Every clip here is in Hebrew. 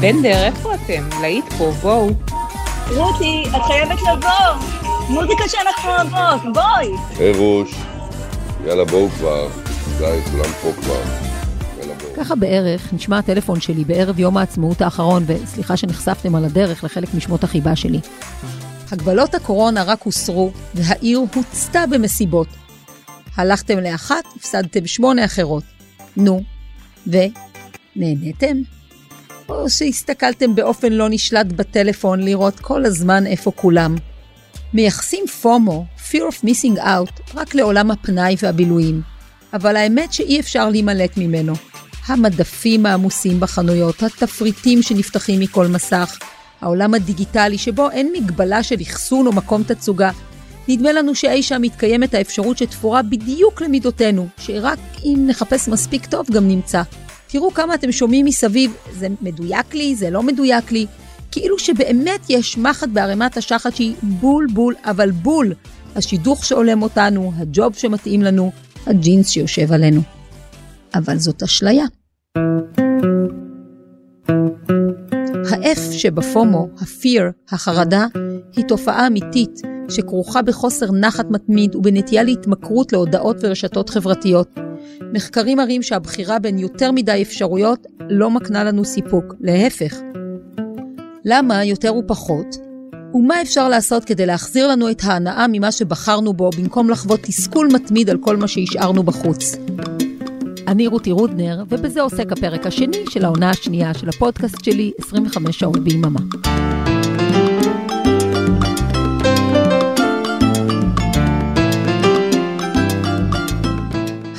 בנדר, איפה אתם? להיט פה, בואו. רותי, את חייבת לבוא. מוזיקה שאנחנו אוהבות, בואי. היי רוש, יאללה בואו כבר. די, כולם פה כבר. ככה בערך נשמע הטלפון שלי בערב יום העצמאות האחרון, וסליחה שנחשפתם על הדרך לחלק משמות החיבה שלי. הגבלות הקורונה רק הוסרו, והעיר הוצתה במסיבות. הלכתם לאחת, הפסדתם שמונה אחרות. נו, ונהניתם? או שהסתכלתם באופן לא נשלט בטלפון לראות כל הזמן איפה כולם? מייחסים פומו, fear of missing out, רק לעולם הפנאי והבילויים. אבל האמת שאי אפשר להימלט ממנו. המדפים העמוסים בחנויות, התפריטים שנפתחים מכל מסך, העולם הדיגיטלי שבו אין מגבלה של אחסון או מקום תצוגה. נדמה לנו שאי שם מתקיימת האפשרות שתפורה בדיוק למידותינו, שרק אם נחפש מספיק טוב גם נמצא. תראו כמה אתם שומעים מסביב, זה מדויק לי, זה לא מדויק לי, כאילו שבאמת יש מחט בערימת השחת שהיא בול בול, אבל בול. השידוך שהולם אותנו, הג'וב שמתאים לנו, הג'ינס שיושב עלינו. אבל זאת אשליה. ה-F שבפומו, ה-fear, החרדה, היא תופעה אמיתית שכרוכה בחוסר נחת מתמיד ובנטייה להתמכרות להודעות ורשתות חברתיות. מחקרים מראים שהבחירה בין יותר מדי אפשרויות לא מקנה לנו סיפוק, להפך. למה יותר ופחות? ומה אפשר לעשות כדי להחזיר לנו את ההנאה ממה שבחרנו בו, במקום לחוות תסכול מתמיד על כל מה שהשארנו בחוץ? אני רותי רודנר, ובזה עוסק הפרק השני של העונה השנייה של הפודקאסט שלי, 25 שעות ביממה.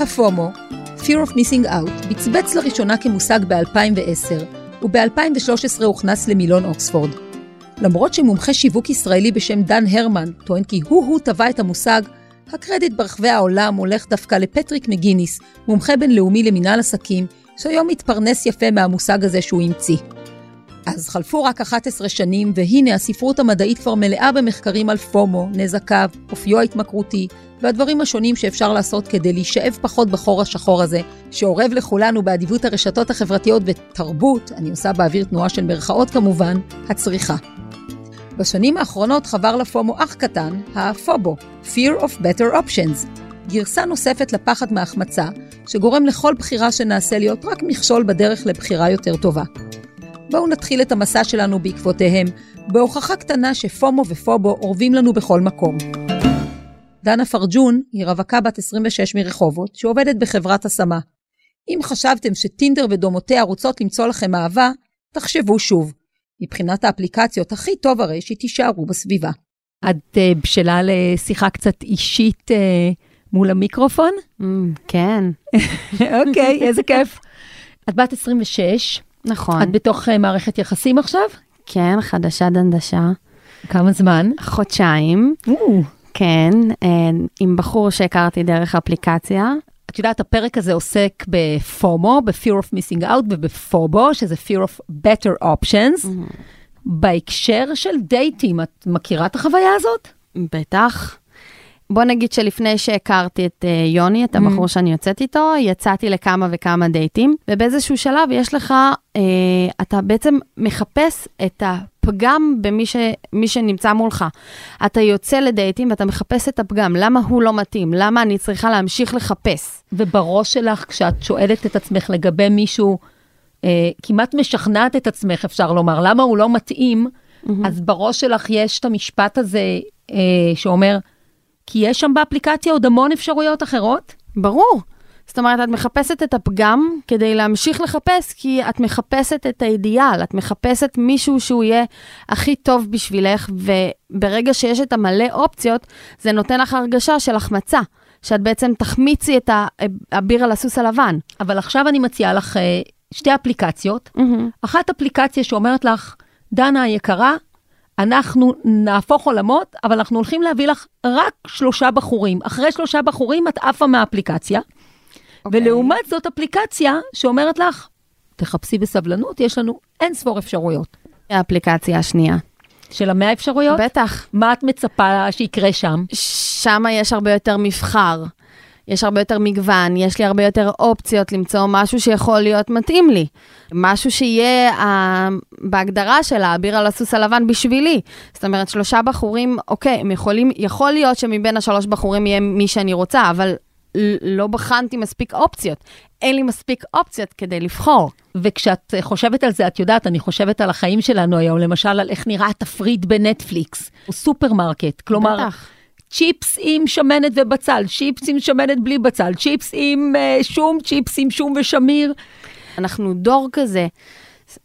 הפומו, Fear of Missing Out, בצבץ לראשונה כמושג ב-2010, וב-2013 הוכנס למילון אוקספורד. למרות שמומחה שיווק ישראלי בשם דן הרמן טוען כי הוא-הוא טבע את המושג, הקרדיט ברחבי העולם הולך דווקא לפטריק מגיניס, מומחה בינלאומי למינהל עסקים, שהיום מתפרנס יפה מהמושג הזה שהוא המציא. אז חלפו רק 11 שנים, והנה הספרות המדעית כבר מלאה במחקרים על פומו, נזקיו, אופיו ההתמכרותי, והדברים השונים שאפשר לעשות כדי להישאב פחות בחור השחור הזה, שאורב לכולנו באדיבות הרשתות החברתיות ותרבות, אני עושה באוויר תנועה של מרכאות כמובן, הצריכה. בשנים האחרונות חבר לפומו אח קטן, הפובו, Fear of Better Options, גרסה נוספת לפחד מהחמצה, שגורם לכל בחירה שנעשה להיות רק מכשול בדרך לבחירה יותר טובה. בואו נתחיל את המסע שלנו בעקבותיהם, בהוכחה קטנה שפומו ופובו אורבים לנו בכל מקום. דנה פרג'ון היא רווקה בת 26 מרחובות, שעובדת בחברת השמה. אם חשבתם שטינדר ודומותיה רוצות למצוא לכם אהבה, תחשבו שוב. מבחינת האפליקציות, הכי טוב הרי שתישארו בסביבה. את uh, בשלה לשיחה קצת אישית uh, מול המיקרופון? Mm, כן. אוקיי, איזה כיף. את בת 26. נכון. את בתוך uh, מערכת יחסים עכשיו? כן, חדשה דנדשה. כמה זמן? חודשיים. Ooh. כן, עם בחור שהכרתי דרך אפליקציה. את יודעת, הפרק הזה עוסק בפומו, ב-fear of missing out, ובפובו, שזה fear of better options. Mm-hmm. בהקשר של דייטים, את מכירה את החוויה הזאת? בטח. בוא נגיד שלפני שהכרתי את uh, יוני, את הבחור mm. שאני יוצאת איתו, יצאתי לכמה וכמה דייטים, ובאיזשהו שלב יש לך, uh, אתה בעצם מחפש את הפגם במי ש, שנמצא מולך. אתה יוצא לדייטים ואתה מחפש את הפגם, למה הוא לא מתאים? למה אני צריכה להמשיך לחפש? ובראש שלך, כשאת שואלת את עצמך לגבי מישהו, uh, כמעט משכנעת את עצמך, אפשר לומר, למה הוא לא מתאים, mm-hmm. אז בראש שלך יש את המשפט הזה uh, שאומר, כי יש שם באפליקציה עוד המון אפשרויות אחרות? ברור. זאת אומרת, את מחפשת את הפגם כדי להמשיך לחפש, כי את מחפשת את האידיאל, את מחפשת מישהו שהוא יהיה הכי טוב בשבילך, וברגע שיש את המלא אופציות, זה נותן לך הרגשה של החמצה, שאת בעצם תחמיצי את האביר על הסוס הלבן. אבל עכשיו אני מציעה לך אה, שתי אפליקציות. Mm-hmm. אחת אפליקציה שאומרת לך, דנה היקרה, אנחנו נהפוך עולמות, אבל אנחנו הולכים להביא לך רק שלושה בחורים. אחרי שלושה בחורים את עפה מהאפליקציה. Okay. אוקיי. ולעומת זאת אפליקציה שאומרת לך, תחפשי בסבלנות, יש לנו אין ספור אפשרויות. האפליקציה השנייה. של המאה אפשרויות? בטח. מה את מצפה שיקרה שם? שם יש הרבה יותר מבחר. יש הרבה יותר מגוון, יש לי הרבה יותר אופציות למצוא משהו שיכול להיות מתאים לי. משהו שיהיה uh, בהגדרה של האביר על הסוס הלבן בשבילי. זאת אומרת, שלושה בחורים, אוקיי, הם יכולים, יכול להיות שמבין השלוש בחורים יהיה מי שאני רוצה, אבל לא בחנתי מספיק אופציות. אין לי מספיק אופציות כדי לבחור. וכשאת חושבת על זה, את יודעת, אני חושבת על החיים שלנו היום, למשל על איך נראה התפריט בנטפליקס, או סופרמרקט. כלומר, בטח. צ'יפס עם שמנת ובצל, צ'יפס עם שמנת בלי בצל, צ'יפס עם אה, שום, צ'יפס עם שום ושמיר. אנחנו דור כזה.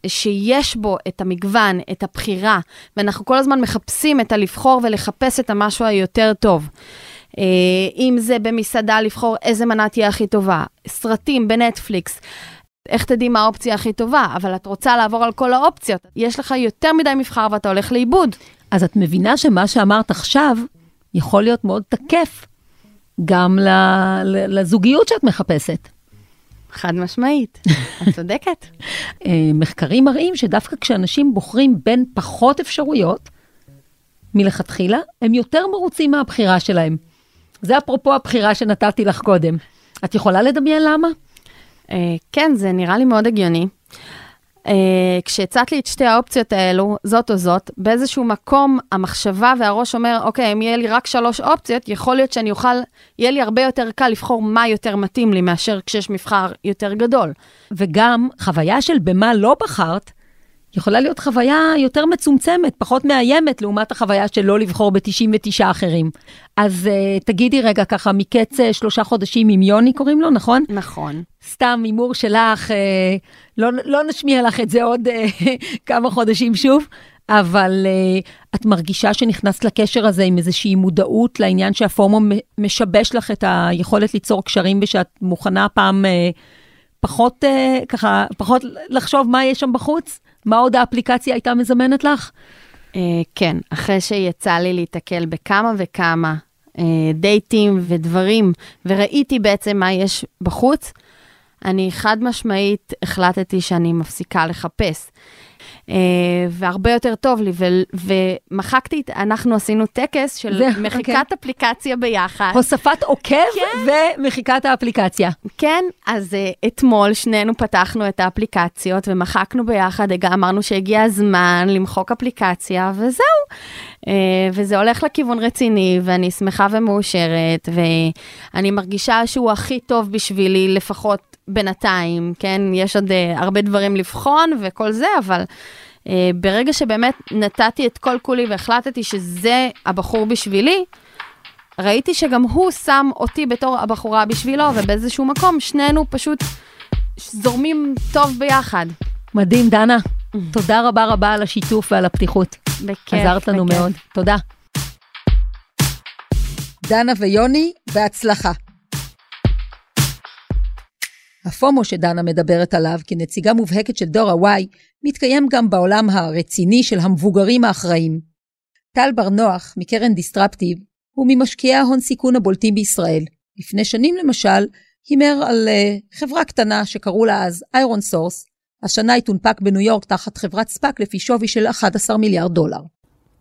שיש בו את המגוון, את הבחירה, ואנחנו כל הזמן מחפשים את הלבחור ולחפש את המשהו היותר טוב. אה, אם זה במסעדה לבחור איזה מנה תהיה הכי טובה, סרטים בנטפליקס. איך תדעי מה האופציה הכי טובה, אבל את רוצה לעבור על כל האופציות. יש לך יותר מדי מבחר ואתה הולך לאיבוד. אז את מבינה שמה שאמרת עכשיו יכול להיות מאוד תקף גם לזוגיות שאת מחפשת. חד משמעית, את צודקת. אה, מחקרים מראים שדווקא כשאנשים בוחרים בין פחות אפשרויות מלכתחילה, הם יותר מרוצים מהבחירה שלהם. זה אפרופו הבחירה שנתתי לך קודם. את יכולה לדמיין למה? Uh, כן, זה נראה לי מאוד הגיוני. Uh, כשהצעת לי את שתי האופציות האלו, זאת או זאת, באיזשהו מקום המחשבה והראש אומר, אוקיי, אם יהיה לי רק שלוש אופציות, יכול להיות שאני אוכל, יהיה לי הרבה יותר קל לבחור מה יותר מתאים לי מאשר כשיש מבחר יותר גדול. וגם חוויה של במה לא בחרת, יכולה להיות חוויה יותר מצומצמת, פחות מאיימת, לעומת החוויה של לא לבחור ב-99 אחרים. אז uh, תגידי רגע ככה, מקץ uh, שלושה חודשים עם יוני קוראים לו, נכון? נכון. סתם הימור שלך, uh, לא, לא נשמיע לך את זה עוד uh, כמה חודשים שוב, אבל uh, את מרגישה שנכנסת לקשר הזה עם איזושהי מודעות לעניין שהפורמו משבש לך את היכולת ליצור קשרים ושאת מוכנה פעם uh, פחות, uh, ככה, פחות לחשוב מה יש שם בחוץ? מה עוד האפליקציה הייתה מזמנת לך? Uh, כן, אחרי שיצא לי להתקל בכמה וכמה uh, דייטים ודברים, וראיתי בעצם מה יש בחוץ, אני חד משמעית החלטתי שאני מפסיקה לחפש. אה, והרבה יותר טוב לי, ו- ומחקתי, אנחנו עשינו טקס של זה, מחיקת okay. אוקיי. אפליקציה ביחד. הוספת עוקב כן. ומחיקת האפליקציה. כן, אז uh, אתמול שנינו פתחנו את האפליקציות ומחקנו ביחד, אמרנו שהגיע הזמן למחוק אפליקציה, וזהו. Uh, וזה הולך לכיוון רציני, ואני שמחה ומאושרת, ואני מרגישה שהוא הכי טוב בשבילי, לפחות בינתיים, כן? יש עוד uh, הרבה דברים לבחון וכל זה, אבל uh, ברגע שבאמת נתתי את כל כולי והחלטתי שזה הבחור בשבילי, ראיתי שגם הוא שם אותי בתור הבחורה בשבילו, ובאיזשהו מקום שנינו פשוט זורמים טוב ביחד. מדהים, דנה. תודה רבה רבה על השיתוף ועל הפתיחות. בכיף, עזרת לנו בכיף. מאוד. תודה. דנה ויוני, בהצלחה. הפומו שדנה מדברת עליו כנציגה מובהקת של דור ה-Y, מתקיים גם בעולם הרציני של המבוגרים האחראים. טל בר נוח, מקרן Disruptive, הוא ממשקיעי ההון סיכון הבולטים בישראל. לפני שנים למשל, הימר על אה, חברה קטנה שקראו לה אז ironSource, השנה היא תונפק בניו יורק תחת חברת SPAC לפי שווי של 11 מיליארד דולר.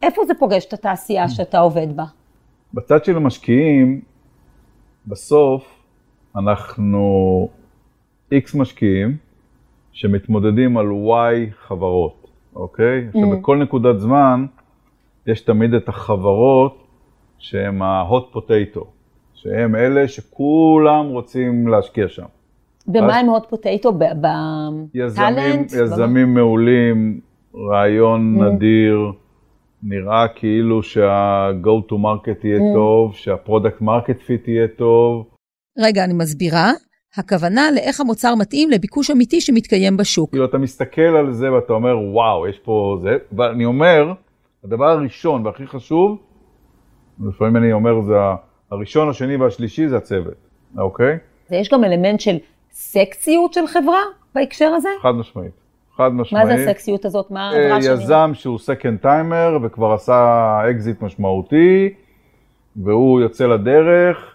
איפה זה פוגש את התעשייה שאתה עובד בה? בצד של המשקיעים, בסוף אנחנו X משקיעים שמתמודדים על Y חברות, אוקיי? Mm. עכשיו, בכל נקודת זמן יש תמיד את החברות שהן ה-hot potato, שהן אלה שכולם רוצים להשקיע שם. במה הם hot potato? בטאלנט? יזמים מעולים, רעיון mm. נדיר. נראה כאילו שה-go to market יהיה mm. טוב, שה-product market fit יהיה טוב. רגע, אני מסבירה. הכוונה לאיך המוצר מתאים לביקוש אמיתי שמתקיים בשוק. כאילו, אתה מסתכל על זה ואתה אומר, וואו, יש פה זה, ואני אומר, הדבר הראשון והכי חשוב, לפעמים אני אומר, זה הראשון, השני והשלישי זה הצוות, אוקיי? ויש גם אלמנט של סקסיות של חברה בהקשר הזה? חד משמעית. חד משמעית. מה זה הסקסיות הזאת? מה העברה שלי? יזם שהוא second timer וכבר עשה אקזיט משמעותי, והוא יוצא לדרך, אה,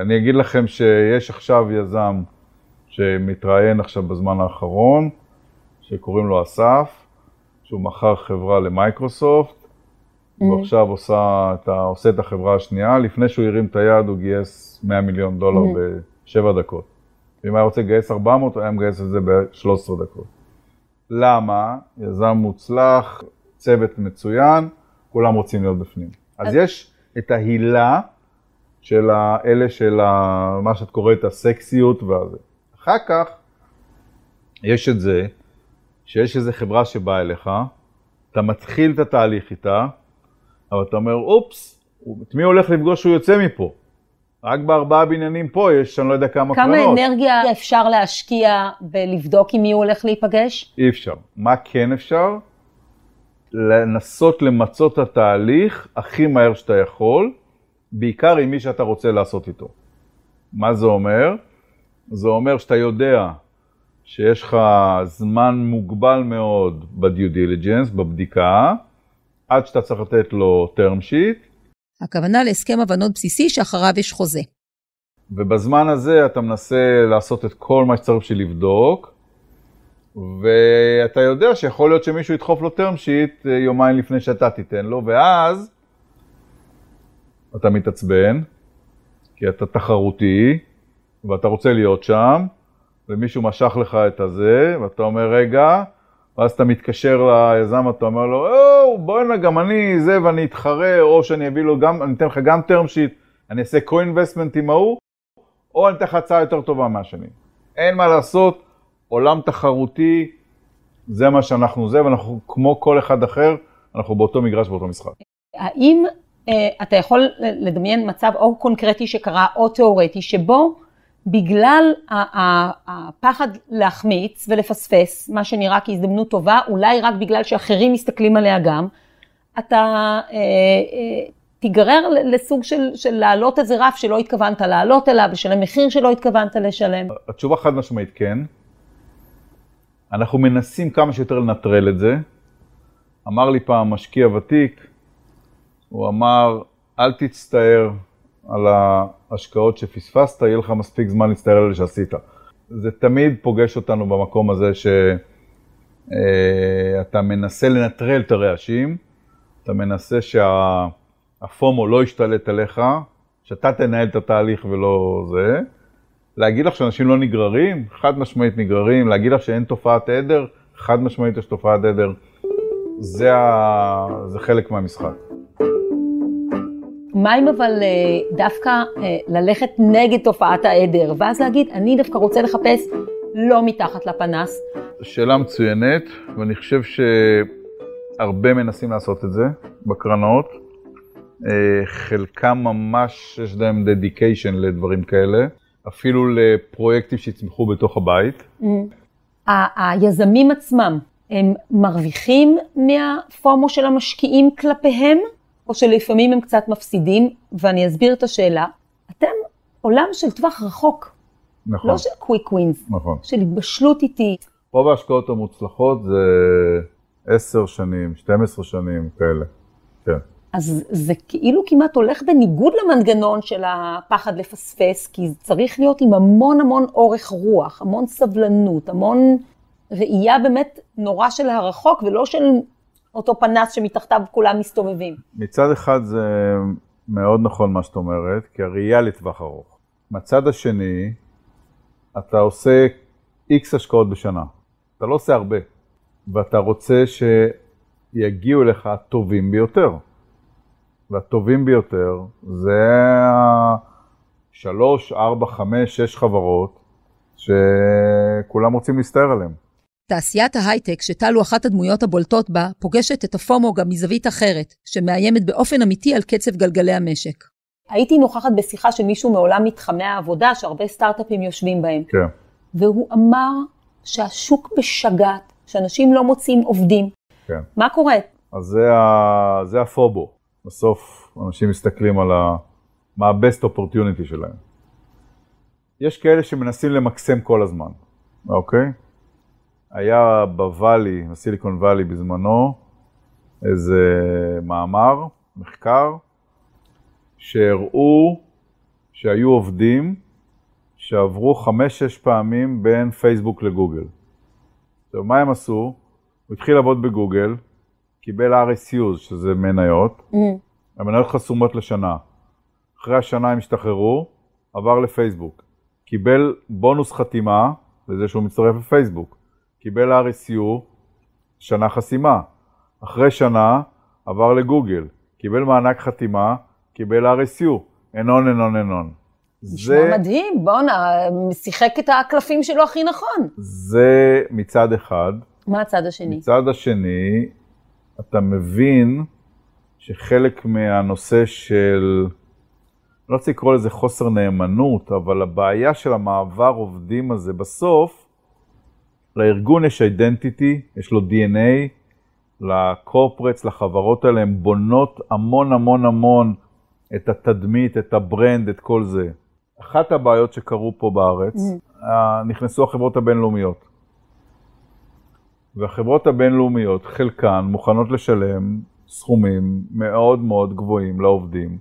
אני אגיד לכם שיש עכשיו יזם שמתראיין עכשיו בזמן האחרון, שקוראים לו אסף, שהוא מכר חברה למייקרוסופט, הוא עכשיו עושה את ה- עושה את החברה השנייה, לפני שהוא הרים את היד הוא גייס 100 מיליון דולר בשבע דקות. אם היה רוצה לגייס 400, הוא היה מגייס את זה ב-13 דקות. למה? יזם מוצלח, צוות מצוין, כולם רוצים להיות בפנים. אז יש את ההילה של האלה של ה- מה שאת קוראת הסקסיות והזה. אחר כך יש את זה שיש איזו חברה שבאה אליך, אתה מתחיל את התהליך איתה, אבל אתה אומר, אופס, את מי הולך לפגוש כשהוא יוצא מפה? רק בארבעה בניינים פה יש, אני לא יודע כמה כמה קרנות. אנרגיה אפשר להשקיע בלבדוק עם מי הוא הולך להיפגש? אי אפשר. מה כן אפשר? לנסות למצות את התהליך הכי מהר שאתה יכול, בעיקר עם מי שאתה רוצה לעשות איתו. מה זה אומר? זה אומר שאתה יודע שיש לך זמן מוגבל מאוד בדיו דיליג'נס, בבדיקה, עד שאתה צריך לתת לו term sheet, הכוונה להסכם הבנות בסיסי שאחריו יש חוזה. ובזמן הזה אתה מנסה לעשות את כל מה שצריך בשביל לבדוק, ואתה יודע שיכול להיות שמישהו ידחוף לו term sheet אה, יומיים לפני שאתה תיתן לו, ואז אתה מתעצבן, כי אתה תחרותי, ואתה רוצה להיות שם, ומישהו משך לך את הזה, ואתה אומר, רגע, ואז אתה מתקשר ליזם, אתה אומר לו, או, בוא'נה, גם אני זה, ואני אתחרה, או שאני אביא לו גם, אני אתן לך גם term sheet, אני אעשה co-investment עם ההוא, או אני אתן לך הצעה יותר טובה מהשני. אין מה לעשות, עולם תחרותי, זה מה שאנחנו זה, ואנחנו כמו כל אחד אחר, אנחנו באותו מגרש, באותו משחק. האם אתה יכול לדמיין מצב או קונקרטי שקרה או תיאורטי, שבו בגלל הפחד להחמיץ ולפספס, מה שנראה כהזדמנות טובה, אולי רק בגלל שאחרים מסתכלים עליה גם, אתה אה, אה, תיגרר לסוג של, של להעלות איזה רף שלא התכוונת לעלות אליו, לשלם מחיר שלא התכוונת לשלם. התשובה חד משמעית כן. אנחנו מנסים כמה שיותר לנטרל את זה. אמר לי פעם משקיע ותיק, הוא אמר, אל תצטער על ההשקעות שפספסת, יהיה לך מספיק זמן להצטער על אלה שעשית. זה תמיד פוגש אותנו במקום הזה שאתה מנסה לנטרל את הרעשים, אתה מנסה שהפומו לא ישתלט עליך, שאתה תנהל את התהליך ולא זה. להגיד לך שאנשים לא נגררים? חד משמעית נגררים. להגיד לך שאין תופעת עדר? חד משמעית יש תופעת עדר. זה, ה... זה חלק מהמשחק. מה אם אבל אה, דווקא אה, ללכת נגד תופעת העדר, ואז להגיד, אני דווקא רוצה לחפש לא מתחת לפנס, שאלה מצוינת, ואני חושב שהרבה מנסים לעשות את זה בקרנות. אה, חלקם ממש יש להם דדיקיישן לדברים כאלה, אפילו לפרויקטים שיצמחו בתוך הבית. ה- היזמים עצמם, הם מרוויחים מהפומו של המשקיעים כלפיהם, או שלפעמים הם קצת מפסידים, ואני אסביר את השאלה. אתם עולם של טווח רחוק, נכון, לא של קוויק ווינס, נכון. של התבשלות איטית. רוב ההשקעות המוצלחות זה 10 שנים, 12 שנים כאלה. כן. אז זה כאילו כמעט הולך בניגוד למנגנון של הפחד לפספס, כי זה צריך להיות עם המון המון אורך רוח, המון סבלנות, המון ראייה באמת נורא של הרחוק, ולא של אותו פנס שמתחתיו כולם מסתובבים. מצד אחד זה מאוד נכון מה שאת אומרת, כי הראייה לטווח ארוך. מהצד השני, אתה עושה איקס השקעות בשנה. אתה לא עושה הרבה, ואתה רוצה שיגיעו אליך הטובים ביותר. והטובים ביותר זה השלוש, ארבע, חמש, שש חברות שכולם רוצים להסתער עליהן. תעשיית ההייטק, שטל הוא אחת הדמויות הבולטות בה, פוגשת את הפומו גם מזווית אחרת, שמאיימת באופן אמיתי על קצב גלגלי המשק. הייתי נוכחת בשיחה של מישהו מעולם מתחמי העבודה, שהרבה סטארט-אפים יושבים בהם, כן. והוא אמר שהשוק בשגעת, שאנשים לא מוצאים עובדים. כן. מה קורה? אז זה, ה... זה הפובו. בסוף אנשים מסתכלים על ה... מה ה-best opportunity שלהם. יש כאלה שמנסים למקסם כל הזמן, אוקיי? היה בוואלי, בסיליקון וואלי בזמנו, איזה מאמר, מחקר, שהראו שהיו עובדים שעברו חמש-שש פעמים בין פייסבוק לגוגל. עכשיו, מה הם עשו? הוא התחיל לעבוד בגוגל, קיבל RSUs, שזה מניות, Mm. המניות חסומות לשנה. אחרי השנה הם השתחררו, עבר לפייסבוק. קיבל בונוס חתימה לזה שהוא מצטרף לפייסבוק. קיבל RSU, שנה חסימה. אחרי שנה עבר לגוגל. קיבל מענק חתימה, קיבל RSU. and on and on and on. נשמע מדהים, בואנה, שיחק את הקלפים שלו הכי נכון. זה מצד אחד. מה הצד השני? מצד השני, אתה מבין שחלק מהנושא של, לא רוצה לקרוא לזה חוסר נאמנות, אבל הבעיה של המעבר עובדים הזה, בסוף לארגון יש identity, יש לו DNA, ל corporates, לחברות האלה, הן בונות המון המון המון את התדמית, את ה brand, את כל זה. אחת הבעיות שקרו פה בארץ, אה, נכנסו החברות הבינלאומיות. והחברות הבינלאומיות, חלקן מוכנות לשלם סכומים מאוד מאוד גבוהים לעובדים,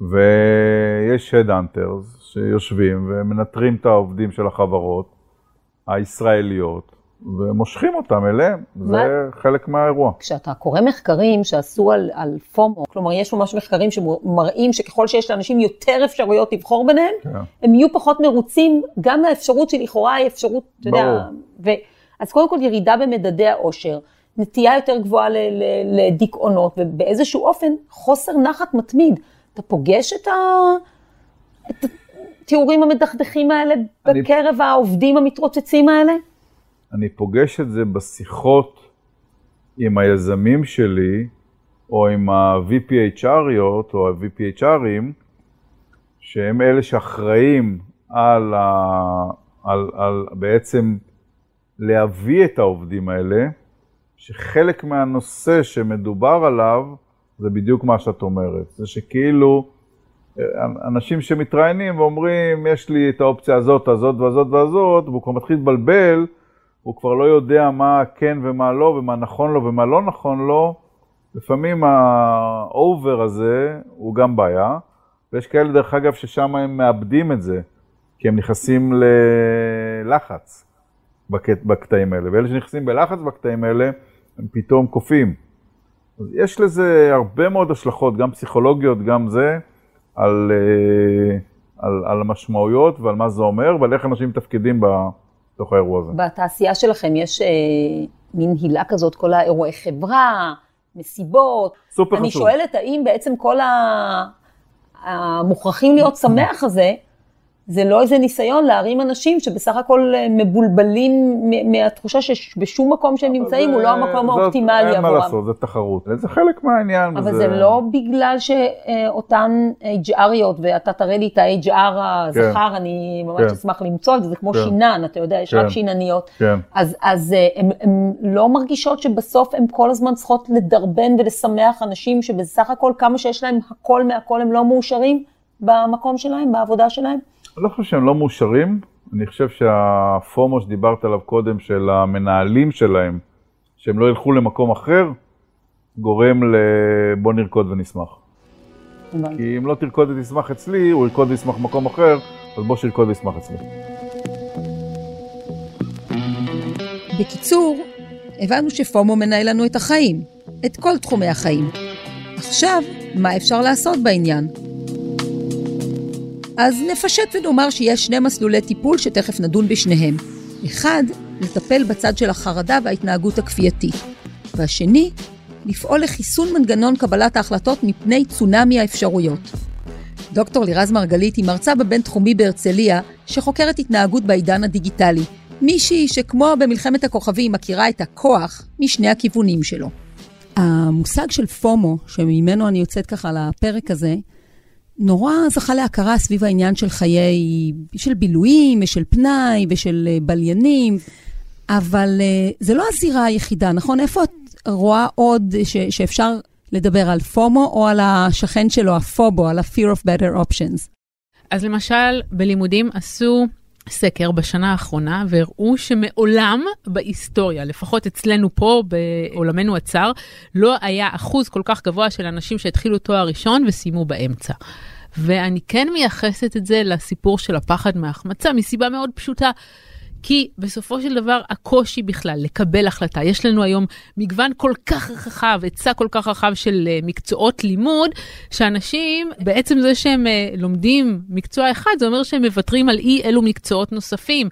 ויש headhunters שיושבים ומנטרים את העובדים של החברות הישראליות, ומושכים אותם אליהם. מה? זה חלק מהאירוע. כשאתה קורא מחקרים שעשו על, על פומו, כלומר יש ממש מחקרים שמראים שככל שיש לאנשים יותר אפשרויות לבחור ביניהם, כן. הם יהיו פחות מרוצים גם מהאפשרות שלכאורה היא אפשרות, אתה יודע, ברור. ו, אז קודם כל ירידה במדדי העושר, נטייה יותר גבוהה לדיכאונות, ובאיזשהו אופן חוסר נחת מתמיד. אתה פוגש את, ה, את התיאורים המדכדכים האלה אני- בקרב העובדים המתרוצצים האלה? אני פוגש את זה בשיחות עם היזמים שלי, או עם ה-VPHRיות, או ה-VPHRים, שהם אלה שאחראים על, ה... על, על בעצם להביא את העובדים האלה, שחלק מהנושא שמדובר עליו, זה בדיוק מה שאת אומרת. זה שכאילו, אנשים שמתראיינים ואומרים, יש לי את האופציה הזאת, הזאת והזאת והזאת, והוא כבר מתחיל להתבלבל, הוא כבר לא יודע מה כן ומה לא, ומה נכון לו ומה לא נכון לו. לפעמים ה over הזה הוא גם בעיה, ויש כאלה, דרך אגב, ששם הם מאבדים את זה, כי הם נכנסים ללחץ בקט... בקטעים האלה, ואלה שנכנסים בלחץ בקטעים האלה, הם פתאום קופאים. אז יש לזה הרבה מאוד השלכות, גם פסיכולוגיות, גם זה, על, אה, על, על המשמעויות ועל מה זה אומר, ועל איך אנשים מתפקדים בתוך האירוע הזה. בתעשייה שלכם יש אה, מין הילה כזאת, כל האירועי חברה, מסיבות. סופר אני חשוב. שואלת, האם בעצם כל ה- המוכרחים להיות שמח הזה, זה לא איזה ניסיון להרים אנשים שבסך הכל אה, מבולבלים מהתחושה שבשום מקום שהם נמצאים הוא לא המקום האופטימלי אין מה עבורם. לעשות, זה תחרות. זה חלק מהעניין. אבל זה לא בגלל שאותן HRיות, ואתה תראה לי את ה-HR הזכר, אני ממש כן. אשמח למצוא את זה, זה כמו כן. שינן, אתה יודע, יש כן. רק שינניות. כן. אז, אז אה, הן לא מרגישות שבסוף הן כל הזמן צריכות לדרבן ולשמח אנשים שבסך הכל כמה שיש להם הכל מהכל הם לא מאושרים במקום שלהם, בעבודה שלהם? אני לא חושב שהם לא מאושרים, אני חושב שהפומו שדיברת עליו קודם, של המנהלים שלהם, שהם לא ילכו למקום אחר, גורם ל... בוא נרקוד ונשמח. כי אם לא תרקוד ותשמח אצלי, הוא ירקוד וישמח במקום אחר, אז בוא שירקוד וישמח אצלי. בקיצור, הבנו שפומו מנהל לנו את החיים, את כל תחומי החיים. עכשיו, מה אפשר לעשות בעניין? אז נפשט ונאמר שיש שני מסלולי טיפול שתכף נדון בשניהם. אחד, לטפל בצד של החרדה וההתנהגות הכפייתית. והשני, לפעול לחיסון מנגנון קבלת ההחלטות מפני צונאמי האפשרויות. דוקטור לירז מרגלית היא מרצה בבינתחומי בהרצליה, שחוקרת התנהגות בעידן הדיגיטלי. מישהי שכמו במלחמת הכוכבים מכירה את הכוח משני הכיוונים שלו. המושג של פומו, שממנו אני יוצאת ככה לפרק הזה, נורא זכה להכרה סביב העניין של חיי, של בילויים ושל פנאי ושל אה, בליינים, אבל אה, זה לא הזירה היחידה, נכון? איפה את רואה עוד ש, שאפשר לדבר על פומו או על השכן שלו, הפובו, על ה-fear of better options? אז למשל, בלימודים עשו סקר בשנה האחרונה והראו שמעולם בהיסטוריה, לפחות אצלנו פה בעולמנו הצר, לא היה אחוז כל כך גבוה של אנשים שהתחילו תואר ראשון וסיימו באמצע. ואני כן מייחסת את זה לסיפור של הפחד מהחמצה, מסיבה מאוד פשוטה. כי בסופו של דבר הקושי בכלל לקבל החלטה, יש לנו היום מגוון כל כך רחב, היצע כל כך רחב של uh, מקצועות לימוד, שאנשים, בעצם זה שהם uh, לומדים מקצוע אחד, זה אומר שהם מוותרים על אי אלו מקצועות נוספים.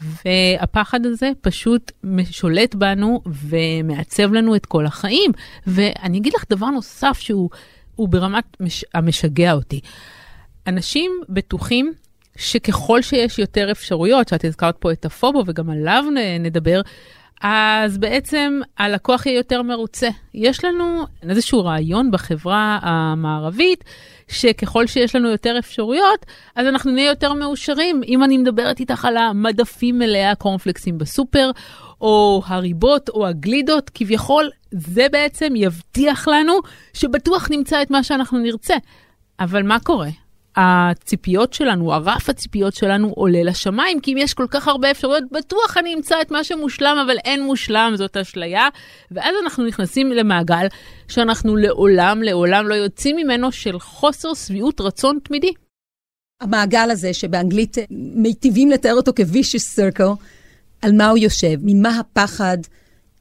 והפחד הזה פשוט שולט בנו ומעצב לנו את כל החיים. ואני אגיד לך דבר נוסף שהוא ברמת מש, המשגע אותי. אנשים בטוחים שככל שיש יותר אפשרויות, שאת הזכרת פה את הפובו וגם עליו נדבר, אז בעצם הלקוח יהיה יותר מרוצה. יש לנו איזשהו רעיון בחברה המערבית, שככל שיש לנו יותר אפשרויות, אז אנחנו נהיה יותר מאושרים. אם אני מדברת איתך על המדפים מלאי הקורנפלקסים בסופר, או הריבות או הגלידות, כביכול זה בעצם יבטיח לנו שבטוח נמצא את מה שאנחנו נרצה. אבל מה קורה? הציפיות שלנו, הרף הציפיות שלנו עולה לשמיים, כי אם יש כל כך הרבה אפשרויות, בטוח אני אמצא את מה שמושלם, אבל אין מושלם, זאת אשליה. ואז אנחנו נכנסים למעגל שאנחנו לעולם, לעולם לא יוצאים ממנו של חוסר שביעות רצון תמידי. המעגל הזה, שבאנגלית מיטיבים לתאר אותו כ-vicious circle, על מה הוא יושב, ממה הפחד,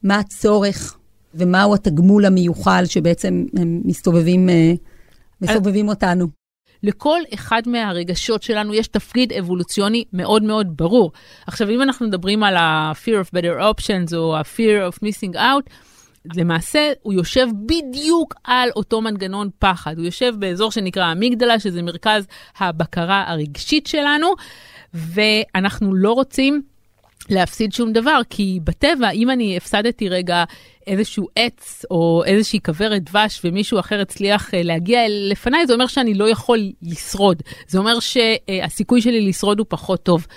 מה הצורך ומהו התגמול המיוחל שבעצם הם מסתובבים, אה, מסובבים אותנו. לכל אחד מהרגשות שלנו יש תפקיד אבולוציוני מאוד מאוד ברור. עכשיו, אם אנחנו מדברים על ה-fear of better options או ה-fear of missing out, למעשה הוא יושב בדיוק על אותו מנגנון פחד. הוא יושב באזור שנקרא אמיגדלה, שזה מרכז הבקרה הרגשית שלנו, ואנחנו לא רוצים להפסיד שום דבר, כי בטבע, אם אני הפסדתי רגע איזשהו עץ או איזושהי כוורת דבש ומישהו אחר הצליח אה, להגיע לפניי, זה אומר שאני לא יכול לשרוד. זה אומר שהסיכוי שלי לשרוד הוא פחות טוב.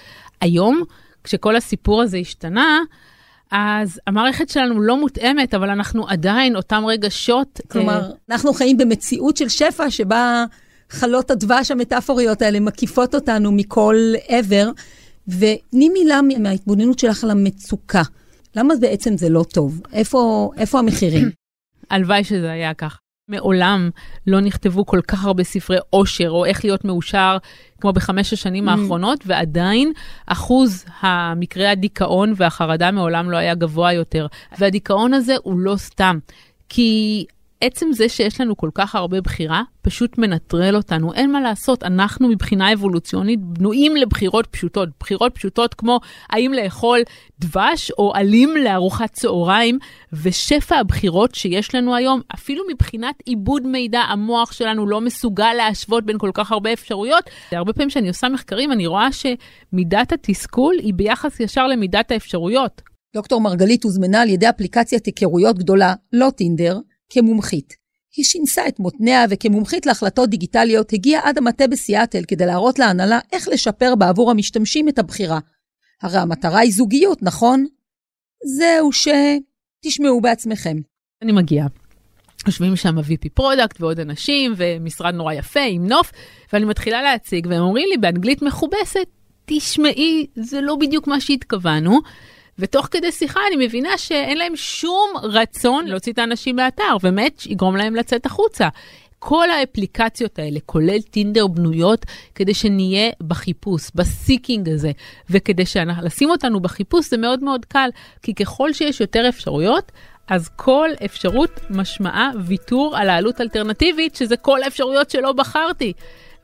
היום, כשכל הסיפור הזה השתנה, אז המערכת שלנו לא מותאמת, אבל אנחנו עדיין אותם רגשות. אה, כלומר, אנחנו חיים במציאות של שפע שבה חלות הדבש המטאפוריות האלה מקיפות אותנו מכל עבר. ותני מילה מההתבוננות שלך על המצוקה. למה בעצם זה לא טוב? איפה, איפה המחירים? הלוואי שזה היה כך. מעולם לא נכתבו כל כך הרבה ספרי עושר או איך להיות מאושר כמו בחמש השנים mm. האחרונות, ועדיין אחוז המקרי הדיכאון והחרדה מעולם לא היה גבוה יותר. והדיכאון הזה הוא לא סתם, כי עצם זה שיש לנו כל כך הרבה בחירה, פשוט מנטרל אותנו. אין מה לעשות, אנחנו מבחינה אבולוציונית בנויים לבחירות פשוטות. בחירות פשוטות כמו האם לאכול דבש או עלים לארוחת צהריים, ושפע הבחירות שיש לנו היום, אפילו מבחינת עיבוד מידע, המוח שלנו לא מסוגל להשוות בין כל כך הרבה אפשרויות. הרבה פעמים כשאני עושה מחקרים, אני רואה שמידת התסכול היא ביחס ישר למידת האפשרויות. דוקטור מרגלית הוזמנה על ידי אפליקציית היכרויות גדולה, לא טינדר, כמומחית. היא שינסה את מותניה וכמומחית להחלטות דיגיטליות הגיעה עד המטה בסיאטל כדי להראות להנהלה איך לשפר בעבור המשתמשים את הבחירה. הרי המטרה היא זוגיות, נכון? זהו שתשמעו בעצמכם. אני מגיעה. יושבים שם ה-VP product ועוד אנשים ומשרד נורא יפה עם נוף, ואני מתחילה להציג והם אומרים לי באנגלית מכובסת, תשמעי, זה לא בדיוק מה שהתכוונו. ותוך כדי שיחה אני מבינה שאין להם שום רצון להוציא את האנשים מהאתר, ובאמת יגרום להם לצאת החוצה. כל האפליקציות האלה, כולל טינדר, בנויות כדי שנהיה בחיפוש, ב seeking הזה, וכדי לשים אותנו בחיפוש זה מאוד מאוד קל, כי ככל שיש יותר אפשרויות, אז כל אפשרות משמעה ויתור על העלות אלטרנטיבית, שזה כל האפשרויות שלא בחרתי.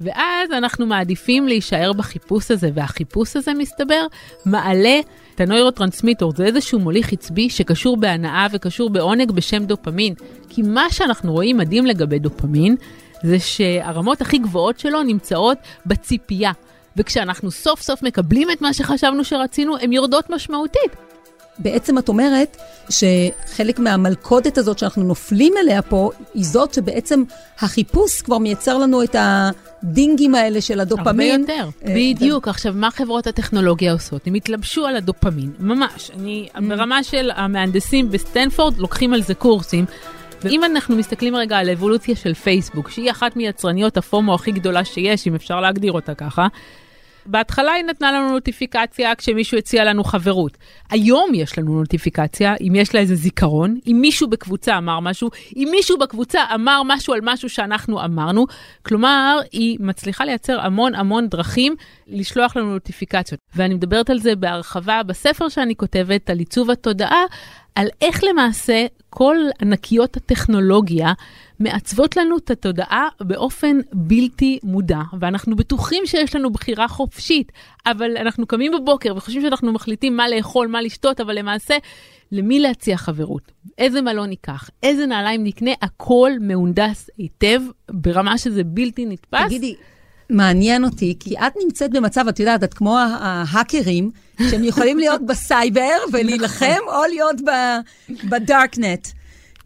ואז אנחנו מעדיפים להישאר בחיפוש הזה, והחיפוש הזה, מסתבר, מעלה את הנוירוטרנסמיטור. זה איזשהו מוליך עצבי שקשור בהנאה וקשור בעונג בשם דופמין. כי מה שאנחנו רואים מדהים לגבי דופמין, זה שהרמות הכי גבוהות שלו נמצאות בציפייה. וכשאנחנו סוף סוף מקבלים את מה שחשבנו שרצינו, הן יורדות משמעותית. בעצם את אומרת שחלק מהמלכודת הזאת שאנחנו נופלים אליה פה, היא זאת שבעצם החיפוש כבר מייצר לנו את הדינגים האלה של הדופמין. הרבה יותר, אה, בדיוק. עכשיו, מה חברות הטכנולוגיה עושות? הם התלבשו על הדופמין, ממש. אני, אממ. ברמה של המהנדסים בסטנפורד, לוקחים על זה קורסים. ואם אנחנו מסתכלים רגע על האבולוציה של פייסבוק, שהיא אחת מיצרניות הפומו הכי גדולה שיש, אם אפשר להגדיר אותה ככה, בהתחלה היא נתנה לנו נוטיפיקציה כשמישהו הציע לנו חברות. היום יש לנו נוטיפיקציה, אם יש לה איזה זיכרון, אם מישהו בקבוצה אמר משהו, אם מישהו בקבוצה אמר משהו על משהו שאנחנו אמרנו. כלומר, היא מצליחה לייצר המון המון דרכים לשלוח לנו נוטיפיקציות. ואני מדברת על זה בהרחבה בספר שאני כותבת, על עיצוב התודעה, על איך למעשה כל ענקיות הטכנולוגיה מעצבות לנו את התודעה באופן בלתי מודע, ואנחנו בטוחים שיש לנו בחירה חופשית, אבל אנחנו קמים בבוקר וחושבים שאנחנו מחליטים מה לאכול, מה לשתות, אבל למעשה, למי להציע חברות, איזה מלון ניקח, איזה נעליים נקנה, הכל מהונדס היטב, ברמה שזה בלתי נתפס. תגידי, מעניין אותי, כי את נמצאת במצב, את יודעת, את כמו ההאקרים, שהם יכולים להיות בסייבר ולהילחם, או להיות בדארקנט.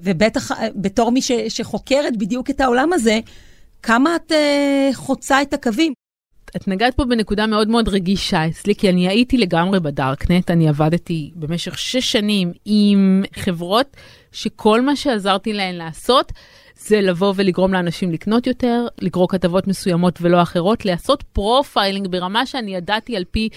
ובטח בתור מי ש, שחוקרת בדיוק את העולם הזה, כמה את אה, חוצה את הקווים? את נגעת פה בנקודה מאוד מאוד רגישה אצלי, כי אני הייתי לגמרי בדארקנט, אני עבדתי במשך שש שנים עם חברות שכל מה שעזרתי להן לעשות זה לבוא ולגרום לאנשים לקנות יותר, לקרוא כתבות מסוימות ולא אחרות, לעשות profiling ברמה שאני ידעתי על פי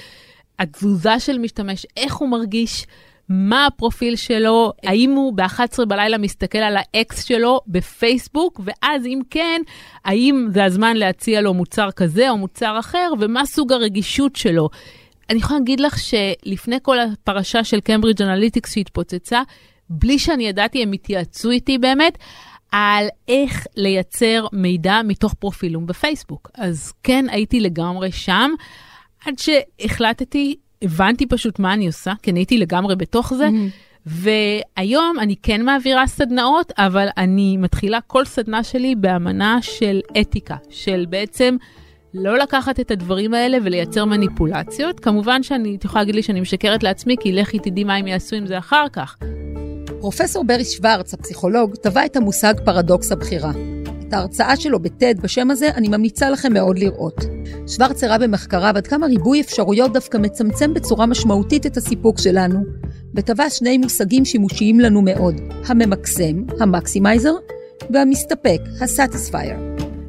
התזוזה של משתמש, איך הוא מרגיש, מה הפרופיל שלו, האם הוא ב-11 בלילה מסתכל על האקס שלו בפייסבוק, ואז אם כן, האם זה הזמן להציע לו מוצר כזה או מוצר אחר, ומה סוג הרגישות שלו. אני יכולה להגיד לך שלפני כל הפרשה של קיימברידג' אנליטיקס שהתפוצצה, בלי שאני ידעתי, הם התייעצו איתי באמת על איך לייצר מידע מתוך פרופילים בפייסבוק. אז כן, הייתי לגמרי שם, עד שהחלטתי הבנתי פשוט מה אני עושה, אני הייתי לגמרי בתוך זה. Mm-hmm. והיום אני כן מעבירה סדנאות, אבל אני מתחילה כל סדנה שלי באמנה של אתיקה, של בעצם לא לקחת את הדברים האלה ולייצר מניפולציות. כמובן שאני, את יכולה להגיד לי שאני משקרת לעצמי, כי לכי תדעי מה הם יעשו עם זה אחר כך. פרופסור ברי שוורץ, הפסיכולוג, טבע את המושג פרדוקס הבחירה. את ההרצאה שלו בטד בשם הזה, אני ממליצה לכם מאוד לראות. שוורץ הראה במחקריו עד כמה ריבוי אפשרויות דווקא מצמצם בצורה משמעותית את הסיפוק שלנו, וטבע שני מושגים שימושיים לנו מאוד, הממקסם, המקסימייזר, והמסתפק, הסאטיספייר.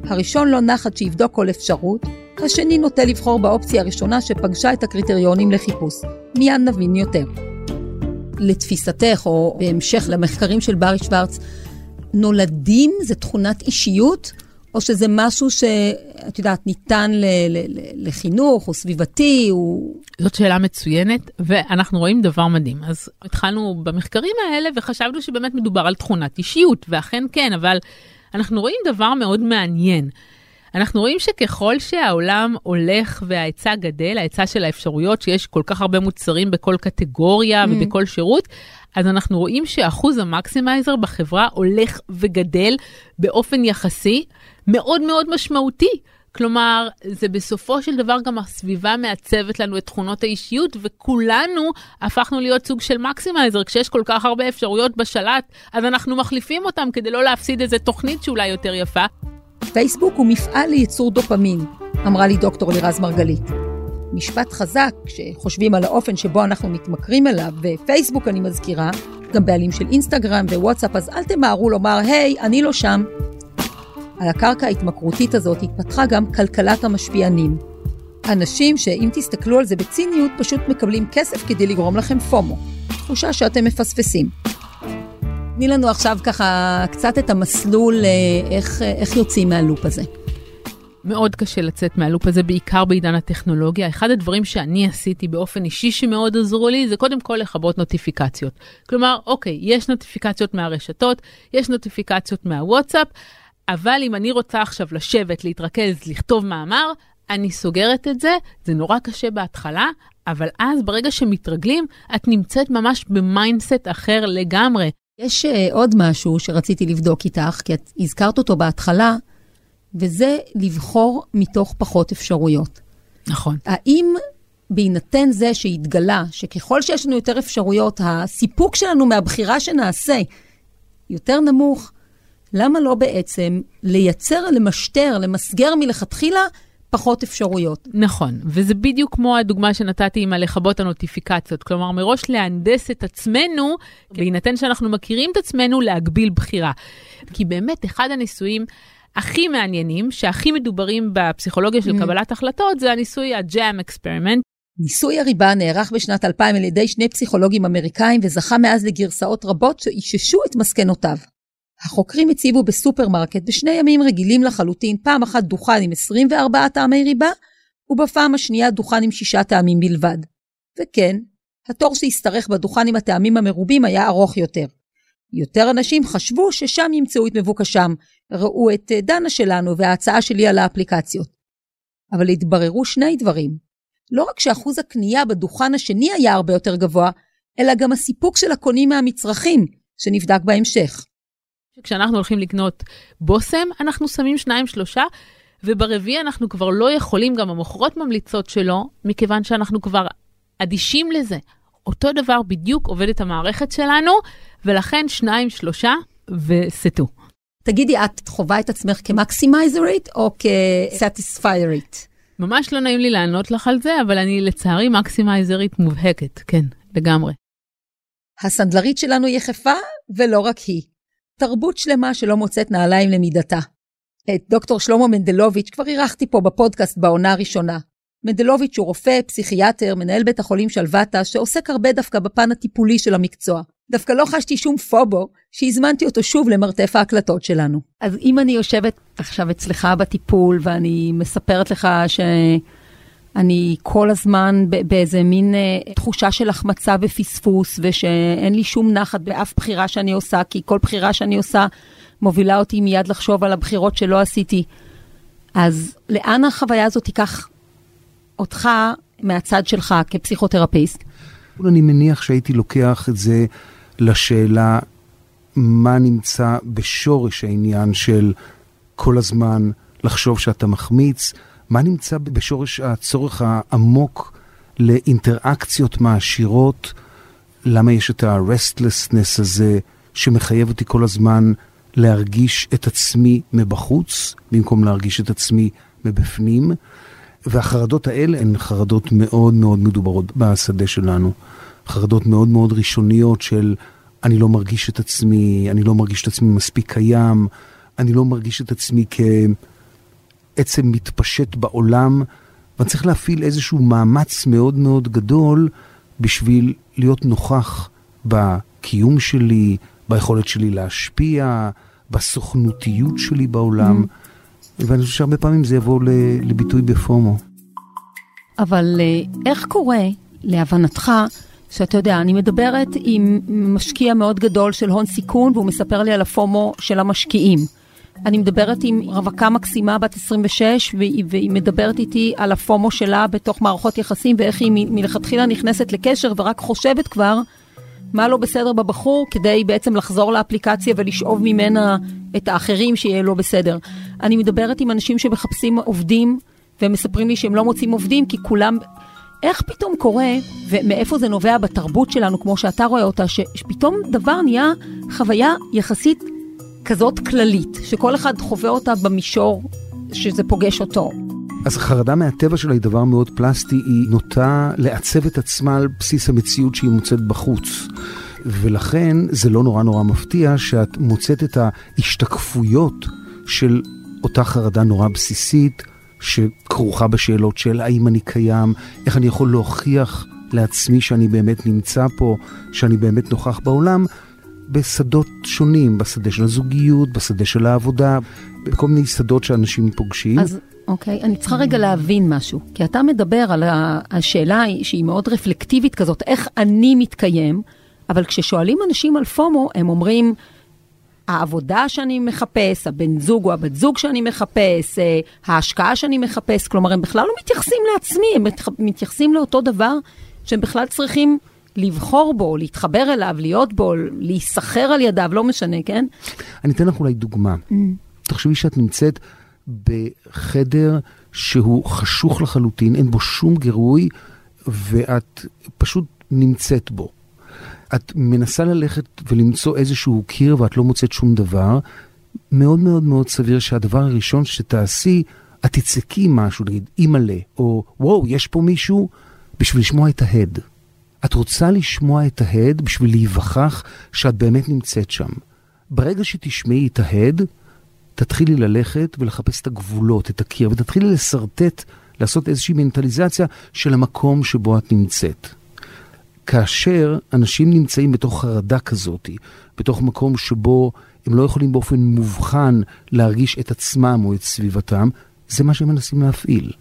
הראשון לא נח עד שיבדוק כל אפשרות, השני נוטה לבחור באופציה הראשונה שפגשה את הקריטריונים לחיפוש. מיד נבין יותר. לתפיסתך, או בהמשך למחקרים של ברי שוורץ, נולדים זה תכונת אישיות, או שזה משהו שאת יודעת, ניתן ל- ל- ל- לחינוך, או סביבתי, הוא... זאת שאלה מצוינת, ואנחנו רואים דבר מדהים. אז התחלנו במחקרים האלה וחשבנו שבאמת מדובר על תכונת אישיות, ואכן כן, אבל אנחנו רואים דבר מאוד מעניין. אנחנו רואים שככל שהעולם הולך וההיצע גדל, ההיצע של האפשרויות, שיש כל כך הרבה מוצרים בכל קטגוריה mm. ובכל שירות, אז אנחנו רואים שאחוז המקסימייזר בחברה הולך וגדל באופן יחסי מאוד מאוד משמעותי. כלומר, זה בסופו של דבר גם הסביבה מעצבת לנו את תכונות האישיות, וכולנו הפכנו להיות סוג של מקסימייזר. כשיש כל כך הרבה אפשרויות בשלט, אז אנחנו מחליפים אותם כדי לא להפסיד איזה תוכנית שאולי יותר יפה. פייסבוק הוא מפעל לייצור דופמין, אמרה לי דוקטור לירז מרגלית. משפט חזק, כשחושבים על האופן שבו אנחנו מתמכרים אליו, ופייסבוק אני מזכירה, גם בעלים של אינסטגרם ווואטסאפ, אז אל תמהרו לומר, היי, hey, אני לא שם. על הקרקע ההתמכרותית הזאת התפתחה גם כלכלת המשפיענים. אנשים שאם תסתכלו על זה בציניות, פשוט מקבלים כסף כדי לגרום לכם פומו. תחושה שאתם מפספסים. תני לנו עכשיו ככה קצת את המסלול, אה, איך, איך יוצאים מהלופ הזה. מאוד קשה לצאת מהלופ הזה, בעיקר בעידן הטכנולוגיה. אחד הדברים שאני עשיתי באופן אישי שמאוד עזרו לי, זה קודם כל לכבות נוטיפיקציות. כלומר, אוקיי, יש נוטיפיקציות מהרשתות, יש נוטיפיקציות מהוואטסאפ, אבל אם אני רוצה עכשיו לשבת, להתרכז, לכתוב מאמר, אני סוגרת את זה, זה נורא קשה בהתחלה, אבל אז ברגע שמתרגלים, את נמצאת ממש ב mindset אחר לגמרי. יש אה, עוד משהו שרציתי לבדוק איתך, כי את הזכרת אותו בהתחלה, וזה לבחור מתוך פחות אפשרויות. נכון. האם בהינתן זה שהתגלה שככל שיש לנו יותר אפשרויות, הסיפוק שלנו מהבחירה שנעשה יותר נמוך, למה לא בעצם לייצר, למשטר, למסגר מלכתחילה פחות אפשרויות. נכון, וזה בדיוק כמו הדוגמה שנתתי עם הלכבות הנוטיפיקציות. כלומר, מראש להנדס את עצמנו, בהינתן שאנחנו מכירים את עצמנו, להגביל בחירה. כי באמת, אחד הניסויים הכי מעניינים, שהכי מדוברים בפסיכולוגיה של אממ. קבלת החלטות, זה הניסוי ה jam experiment. ניסוי הריבה נערך בשנת 2000 על ידי שני פסיכולוגים אמריקאים וזכה מאז לגרסאות רבות שאיששו את מסקנותיו. החוקרים הציבו בסופרמרקט בשני ימים רגילים לחלוטין פעם אחת דוכן עם 24 טעמי ריבה, ובפעם השנייה דוכן עם שישה טעמים בלבד. וכן, התור שהשתרך בדוכן עם הטעמים המרובים היה ארוך יותר. יותר אנשים חשבו ששם ימצאו את מבוקשם, ראו את אה, דנה שלנו וההצעה שלי על האפליקציות. אבל התבררו שני דברים. לא רק שאחוז הקנייה בדוכן השני היה הרבה יותר גבוה, אלא גם הסיפוק של הקונים מהמצרכים, שנבדק בהמשך. כשאנחנו הולכים לקנות בושם, אנחנו שמים שניים שלושה, וברביעי אנחנו כבר לא יכולים, גם המוכרות ממליצות שלא, מכיוון שאנחנו כבר אדישים לזה. אותו דבר בדיוק עובדת המערכת שלנו, ולכן שניים שלושה וסטו. תגידי, את חווה את עצמך כמקסימייזרית או כסטיספיירית? ממש לא נעים לי לענות לך על זה, אבל אני לצערי מקסימייזרית מובהקת, כן, לגמרי. הסנדלרית שלנו יחפה, ולא רק היא. תרבות שלמה שלא מוצאת נעליים למידתה. את דוקטור שלמה מנדלוביץ' כבר אירחתי פה בפודקאסט בעונה הראשונה. מנדלוביץ' הוא רופא, פסיכיאטר, מנהל בית החולים שלוותה, שעוסק הרבה דווקא בפן הטיפולי של המקצוע. דווקא לא חשתי שום פובו שהזמנתי אותו שוב למרתף ההקלטות שלנו. אז אם אני יושבת עכשיו אצלך בטיפול ואני מספרת לך שאני כל הזמן באיזה מין אה, תחושה של החמצה ופספוס, ושאין לי שום נחת באף בחירה שאני עושה, כי כל בחירה שאני עושה מובילה אותי מיד לחשוב על הבחירות שלא עשיתי. אז לאן החוויה הזאת תיקח אותך מהצד שלך כפסיכותרפיסט? אני מניח שהייתי לוקח את זה לשאלה מה נמצא בשורש העניין של כל הזמן לחשוב שאתה מחמיץ, מה נמצא בשורש הצורך העמוק לאינטראקציות מעשירות, למה יש את ה-restlessness הזה שמחייב אותי כל הזמן להרגיש את עצמי מבחוץ, במקום להרגיש את עצמי מבפנים. והחרדות האלה הן חרדות מאוד מאוד מדוברות בשדה שלנו. חרדות מאוד מאוד ראשוניות של אני לא מרגיש את עצמי, אני לא מרגיש את עצמי מספיק קיים, אני לא מרגיש את עצמי כעצם מתפשט בעולם, ואני צריך להפעיל איזשהו מאמץ מאוד מאוד גדול בשביל להיות נוכח בקיום שלי, ביכולת שלי להשפיע, בסוכנותיות שלי בעולם. ואני חושב שהרבה פעמים זה יבוא לביטוי בפומו. אבל אה, איך קורה, להבנתך, שאתה יודע, אני מדברת עם משקיע מאוד גדול של הון סיכון, והוא מספר לי על הפומו של המשקיעים. אני מדברת עם רווקה מקסימה בת 26, והיא, והיא מדברת איתי על הפומו שלה בתוך מערכות יחסים, ואיך היא מלכתחילה נכנסת לקשר ורק חושבת כבר מה לא בסדר בבחור, כדי בעצם לחזור לאפליקציה ולשאוב ממנה את האחרים שיהיה לא בסדר. אני מדברת עם אנשים שמחפשים עובדים, והם מספרים לי שהם לא מוצאים עובדים, כי כולם... איך פתאום קורה, ומאיפה זה נובע בתרבות שלנו, כמו שאתה רואה אותה, שפתאום דבר נהיה חוויה יחסית כזאת כללית, שכל אחד חווה אותה במישור שזה פוגש אותו. אז החרדה מהטבע שלה היא דבר מאוד פלסטי, היא נוטה לעצב את עצמה על בסיס המציאות שהיא מוצאת בחוץ. ולכן זה לא נורא נורא מפתיע שאת מוצאת את ההשתקפויות של אותה חרדה נורא בסיסית, שכרוכה בשאלות של האם אני קיים, איך אני יכול להוכיח לעצמי שאני באמת נמצא פה, שאני באמת נוכח בעולם, בשדות שונים, בשדה של הזוגיות, בשדה של העבודה, בכל מיני שדות שאנשים פוגשים. אז אוקיי, אני צריכה רגע להבין משהו, כי אתה מדבר על השאלה שהיא מאוד רפלקטיבית כזאת, איך אני מתקיים, אבל כששואלים אנשים על פומו, הם אומרים, העבודה שאני מחפש, הבן זוג או הבת זוג שאני מחפש, אה, ההשקעה שאני מחפש, כלומר, הם בכלל לא מתייחסים לעצמי, הם מתייחסים לאותו דבר שהם בכלל צריכים לבחור בו, להתחבר אליו, להיות בו, להיסחר על ידיו, לא משנה, כן? אני אתן לך אולי דוגמה. תחשבי שאת נמצאת בחדר שהוא חשוך לחלוטין, אין בו שום גירוי, ואת פשוט נמצאת בו. את מנסה ללכת ולמצוא איזשהו קיר ואת לא מוצאת שום דבר, מאוד מאוד מאוד סביר שהדבר הראשון שתעשי, את תצעקי משהו, נגיד אימא'לה, או וואו, יש פה מישהו, בשביל לשמוע את ההד. את רוצה לשמוע את ההד בשביל להיווכח שאת באמת נמצאת שם. ברגע שתשמעי את ההד, תתחילי ללכת ולחפש את הגבולות, את הקיר, ותתחילי לשרטט, לעשות איזושהי מנטליזציה של המקום שבו את נמצאת. כאשר אנשים נמצאים בתוך חרדה כזאת, בתוך מקום שבו הם לא יכולים באופן מובחן להרגיש את עצמם או את סביבתם, זה מה שהם מנסים להפעיל.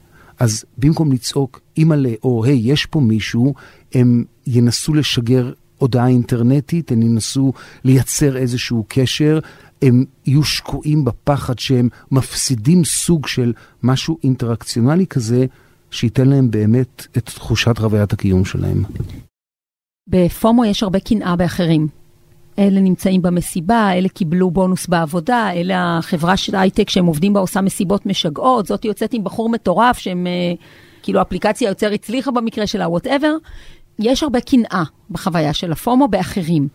אז במקום לצעוק, אימא'לה, או היי, יש פה מישהו, הם ינסו לשגר הודעה אינטרנטית, הם ינסו לייצר איזשהו קשר, הם יהיו שקועים בפחד שהם מפסידים סוג של משהו אינטראקציונלי כזה, שייתן להם באמת את תחושת חוויית הקיום שלהם. בפומו יש הרבה קנאה באחרים. אלה נמצאים במסיבה, אלה קיבלו בונוס בעבודה, אלה החברה של הייטק שהם עובדים בה עושה מסיבות משגעות, זאת יוצאת עם בחור מטורף שהם, אה, כאילו אפליקציה יותר הצליחה במקרה שלה, whatever. יש הרבה קנאה בחוויה של הפומו באחרים.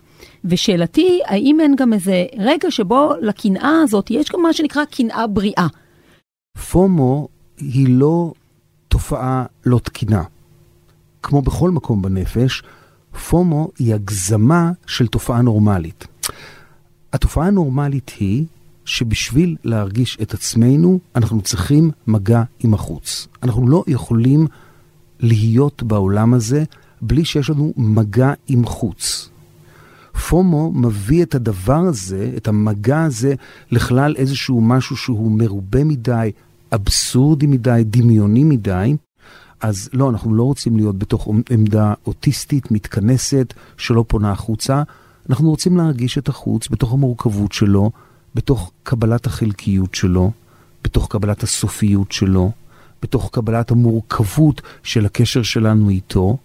ושאלתי, האם אין גם איזה רגע שבו לקנאה הזאת יש גם מה שנקרא קנאה בריאה? פומו היא לא תופעה לא תקינה. כמו בכל מקום בנפש, פומו היא הגזמה של תופעה נורמלית. התופעה הנורמלית היא שבשביל להרגיש את עצמנו, אנחנו צריכים מגע עם החוץ. אנחנו לא יכולים להיות בעולם הזה בלי שיש לנו מגע עם חוץ. פומו מביא את הדבר הזה, את המגע הזה, לכלל איזשהו משהו שהוא מרובה מדי, אבסורדי מדי, דמיוני מדי. אז לא, אנחנו לא רוצים להיות בתוך עמדה אוטיסטית, מתכנסת, שלא פונה החוצה. אנחנו רוצים להרגיש את החוץ בתוך המורכבות שלו, בתוך קבלת החלקיות שלו, בתוך קבלת הסופיות שלו, בתוך קבלת המורכבות של הקשר שלנו איתו,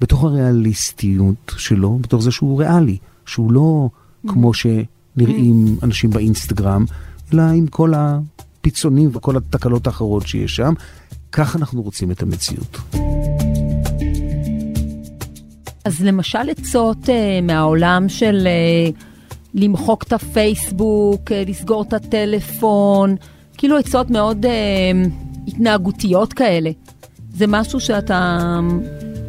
בתוך הריאליסטיות שלו, בתוך זה שהוא ריאלי, שהוא לא כמו שנראים אנשים באינסטגרם, אלא עם כל הפיצונים וכל התקלות האחרות שיש שם. כך אנחנו רוצים את המציאות. אז למשל עצות uh, מהעולם של uh, למחוק את הפייסבוק, uh, לסגור את הטלפון, כאילו עצות מאוד uh, התנהגותיות כאלה. זה משהו שאתה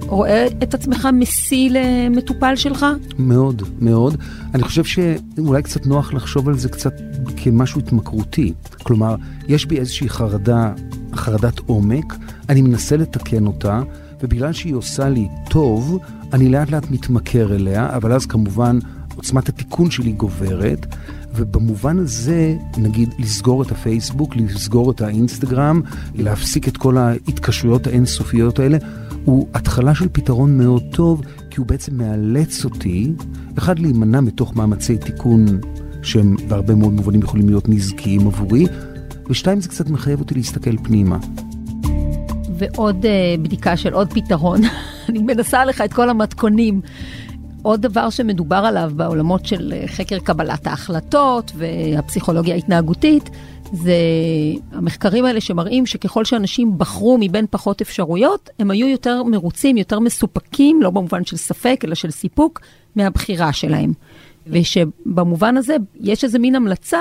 רואה את עצמך משיא למטופל שלך? מאוד, מאוד. אני חושב שאולי קצת נוח לחשוב על זה קצת כמשהו התמכרותי. כלומר, יש בי איזושהי חרדה, חרדת עומק, אני מנסה לתקן אותה, ובגלל שהיא עושה לי טוב, אני לאט לאט מתמכר אליה, אבל אז כמובן עוצמת התיקון שלי גוברת. ובמובן הזה, נגיד, לסגור את הפייסבוק, לסגור את האינסטגרם, להפסיק את כל ההתקשרויות האינסופיות האלה, הוא התחלה של פתרון מאוד טוב, כי הוא בעצם מאלץ אותי, אחד, להימנע מתוך מאמצי תיקון שהם בהרבה מאוד מובנים יכולים להיות נזקיים עבורי, ושתיים, זה קצת מחייב אותי להסתכל פנימה. ועוד uh, בדיקה של עוד פתרון, אני מנסה לך את כל המתכונים. עוד דבר שמדובר עליו בעולמות של אה, חקר קבלת ההחלטות והפסיכולוגיה ההתנהגותית, זה המחקרים האלה שמראים שככל שאנשים בחרו מבין פחות אפשרויות, הם היו יותר מרוצים, יותר מסופקים, לא במובן של ספק, אלא של סיפוק, מהבחירה שלהם. ושבמובן הזה יש איזה מין המלצה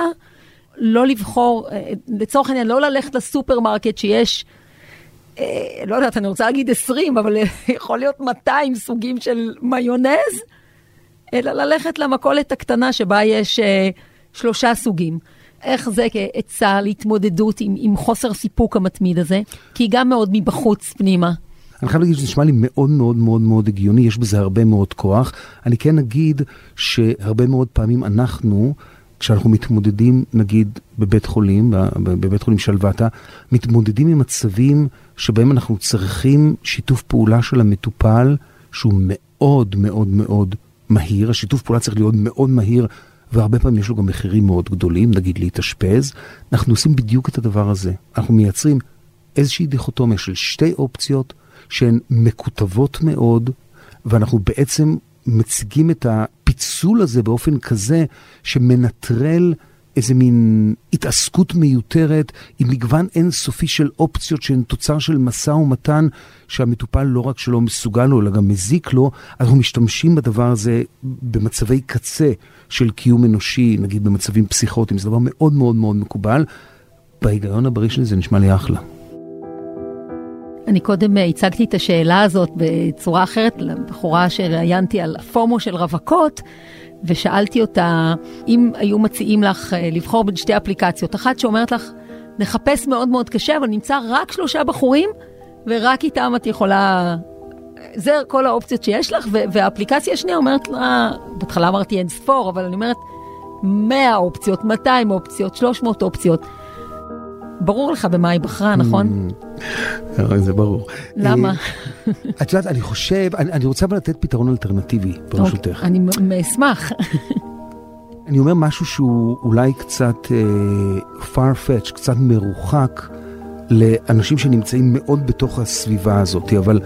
לא לבחור, אה, לצורך העניין, לא ללכת לסופרמרקט שיש, אה, לא יודעת, אני רוצה להגיד 20, אבל יכול להיות 200 סוגים של מיונז, אלא ללכת למכולת הקטנה שבה יש אה, שלושה סוגים. איך זה כעצה להתמודדות עם, עם חוסר סיפוק המתמיד הזה? כי היא גם מאוד מבחוץ פנימה. אני חייב להגיד שזה נשמע לי מאוד מאוד מאוד מאוד הגיוני, יש בזה הרבה מאוד כוח. אני כן אגיד שהרבה מאוד פעמים אנחנו, כשאנחנו מתמודדים, נגיד, בבית חולים, בבית חולים שלוותה, מתמודדים עם מצבים שבהם אנחנו צריכים שיתוף פעולה של המטופל, שהוא מאוד מאוד מאוד מהיר. השיתוף פעולה צריך להיות מאוד מהיר והרבה פעמים יש לו גם מחירים מאוד גדולים, נגיד להתאשפז, אנחנו עושים בדיוק את הדבר הזה. אנחנו מייצרים איזושהי דיכוטומיה של שתי אופציות שהן מקוטבות מאוד, ואנחנו בעצם מציגים את הפיצול הזה באופן כזה שמנטרל איזה מין התעסקות מיותרת עם מגוון אינסופי של אופציות שהן תוצר של משא ומתן שהמטופל לא רק שלא מסוגל לו, אלא גם מזיק לו, אנחנו משתמשים בדבר הזה במצבי קצה של קיום אנושי, נגיד במצבים פסיכוטיים, זה דבר מאוד מאוד מאוד מקובל. בהיגיון הבריא שלי זה נשמע לי אחלה. אני קודם הצגתי את השאלה הזאת בצורה אחרת לבחורה שראיינתי על הפומו של רווקות, ושאלתי אותה אם היו מציעים לך אה, לבחור בין שתי אפליקציות. אחת שאומרת לך, נחפש מאוד מאוד קשה, אבל נמצא רק שלושה בחורים, ורק איתם את יכולה... זה כל האופציות שיש לך, והאפליקציה השנייה אומרת לה, בהתחלה אמרתי אין ספור, אבל אני אומרת 100 אופציות, 200 אופציות, 300 אופציות. ברור לך במה היא בחרה, נכון? אה, זה ברור. למה? אה, את יודעת, אני חושב, אני רוצה אבל לתת פתרון אלטרנטיבי, ברשותך. אוקיי, אני אשמח. אני אומר משהו שהוא אולי קצת uh, far-fetched, קצת מרוחק לאנשים שנמצאים מאוד בתוך הסביבה הזאת, אבל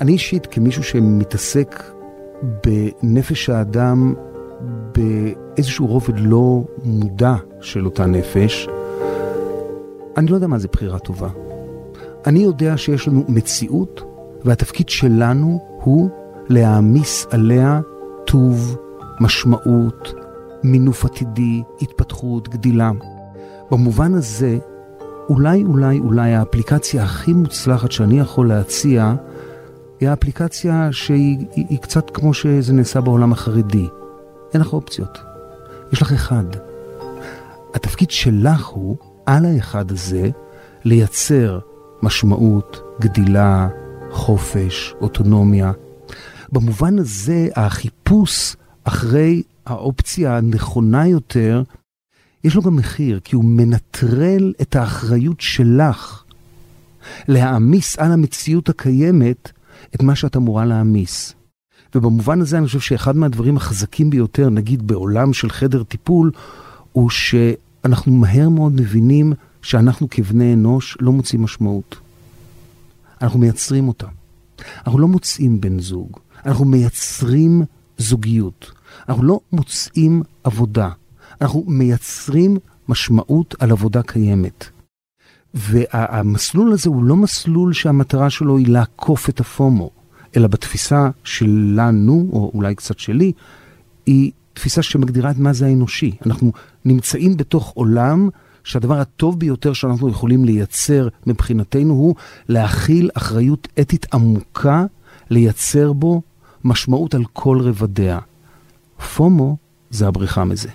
אני אישית, כמישהו שמתעסק בנפש האדם באיזשהו רובד לא מודע של אותה נפש, אני לא יודע מה זה בחירה טובה. אני יודע שיש לנו מציאות, והתפקיד שלנו הוא להעמיס עליה טוב, משמעות, מינוף עתידי, התפתחות, גדילה. במובן הזה, אולי, אולי, אולי האפליקציה הכי מוצלחת שאני יכול להציע, היא האפליקציה שהיא היא, היא קצת כמו שזה נעשה בעולם החרדי. אין לך אופציות. יש לך אחד. התפקיד שלך הוא על האחד הזה לייצר משמעות, גדילה, חופש, אוטונומיה. במובן הזה, החיפוש אחרי האופציה הנכונה יותר, יש לו גם מחיר, כי הוא מנטרל את האחריות שלך להעמיס על המציאות הקיימת את מה שאת אמורה להעמיס. ובמובן הזה אני חושב שאחד מהדברים החזקים ביותר, נגיד בעולם של חדר טיפול, הוא ש... אנחנו מהר מאוד מבינים שאנחנו כבני אנוש לא מוצאים משמעות. אנחנו מייצרים אותה. אנחנו לא מוצאים בן זוג, אנחנו מייצרים זוגיות. אנחנו לא מוצאים עבודה, אנחנו מייצרים משמעות על עבודה קיימת. והמסלול הזה הוא לא מסלול שהמטרה שלו היא לעקוף את הפומו, אלא בתפיסה שלנו, או אולי קצת שלי, היא תפיסה שמגדירה את מה זה האנושי. אנחנו נמצאים בתוך עולם שהדבר הטוב ביותר שאנחנו יכולים לייצר מבחינתנו הוא להכיל אחריות אתית עמוקה, לייצר בו משמעות על כל רבדיה. פומו זה הבריחה מזה.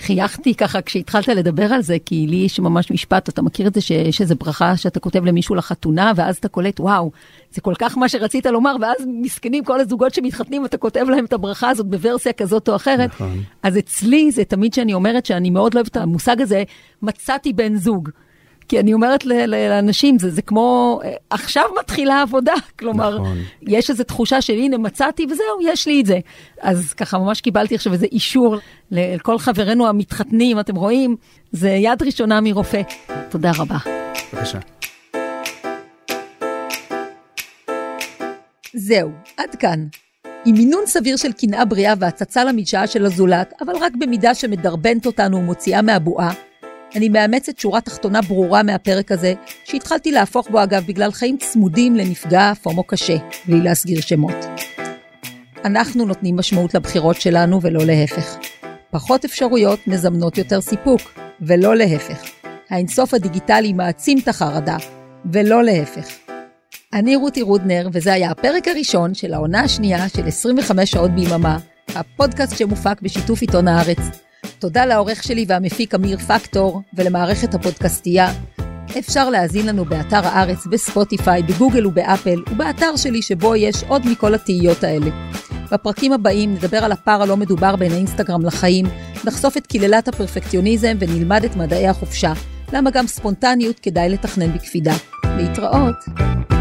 חייכתי ככה כשהתחלת לדבר על זה, כי לי יש ממש משפט, אתה מכיר את זה שיש איזו ברכה שאתה כותב למישהו לחתונה, ואז אתה קולט, וואו, זה כל כך מה שרצית לומר, ואז מסכנים כל הזוגות שמתחתנים, אתה כותב להם את הברכה הזאת בוורסיה כזאת או אחרת. נכון. אז אצלי זה תמיד שאני אומרת שאני מאוד לא אוהבת את המושג הזה, מצאתי בן זוג. כי אני אומרת לאנשים, זה, זה כמו, עכשיו מתחילה העבודה. כלומר, נכון. יש איזו תחושה של הנה מצאתי וזהו, יש לי את זה. אז ככה ממש קיבלתי עכשיו איזה אישור לכל חברינו המתחתנים, אתם רואים, זה יד ראשונה מרופא. תודה רבה. בבקשה. זהו, עד כאן. עם מינון סביר של קנאה בריאה והצצה למדשאה של הזולת, אבל רק במידה שמדרבנת אותנו ומוציאה מהבועה, אני מאמצת שורה תחתונה ברורה מהפרק הזה, שהתחלתי להפוך בו אגב בגלל חיים צמודים לנפגע פומו קשה, בלי להסגיר שמות. אנחנו נותנים משמעות לבחירות שלנו ולא להפך. פחות אפשרויות מזמנות יותר סיפוק, ולא להפך. האינסוף הדיגיטלי מעצים את החרדה, ולא להפך. אני רותי רודנר, וזה היה הפרק הראשון של העונה השנייה של 25 שעות ביממה, הפודקאסט שמופק בשיתוף עיתון הארץ. תודה לעורך שלי והמפיק אמיר פקטור ולמערכת הפודקאסטייה. אפשר להאזין לנו באתר הארץ, בספוטיפיי, בגוגל ובאפל, ובאתר שלי שבו יש עוד מכל התהיות האלה. בפרקים הבאים נדבר על הפער הלא מדובר בין האינסטגרם לחיים, נחשוף את קללת הפרפקציוניזם ונלמד את מדעי החופשה, למה גם ספונטניות כדאי לתכנן בקפידה. להתראות.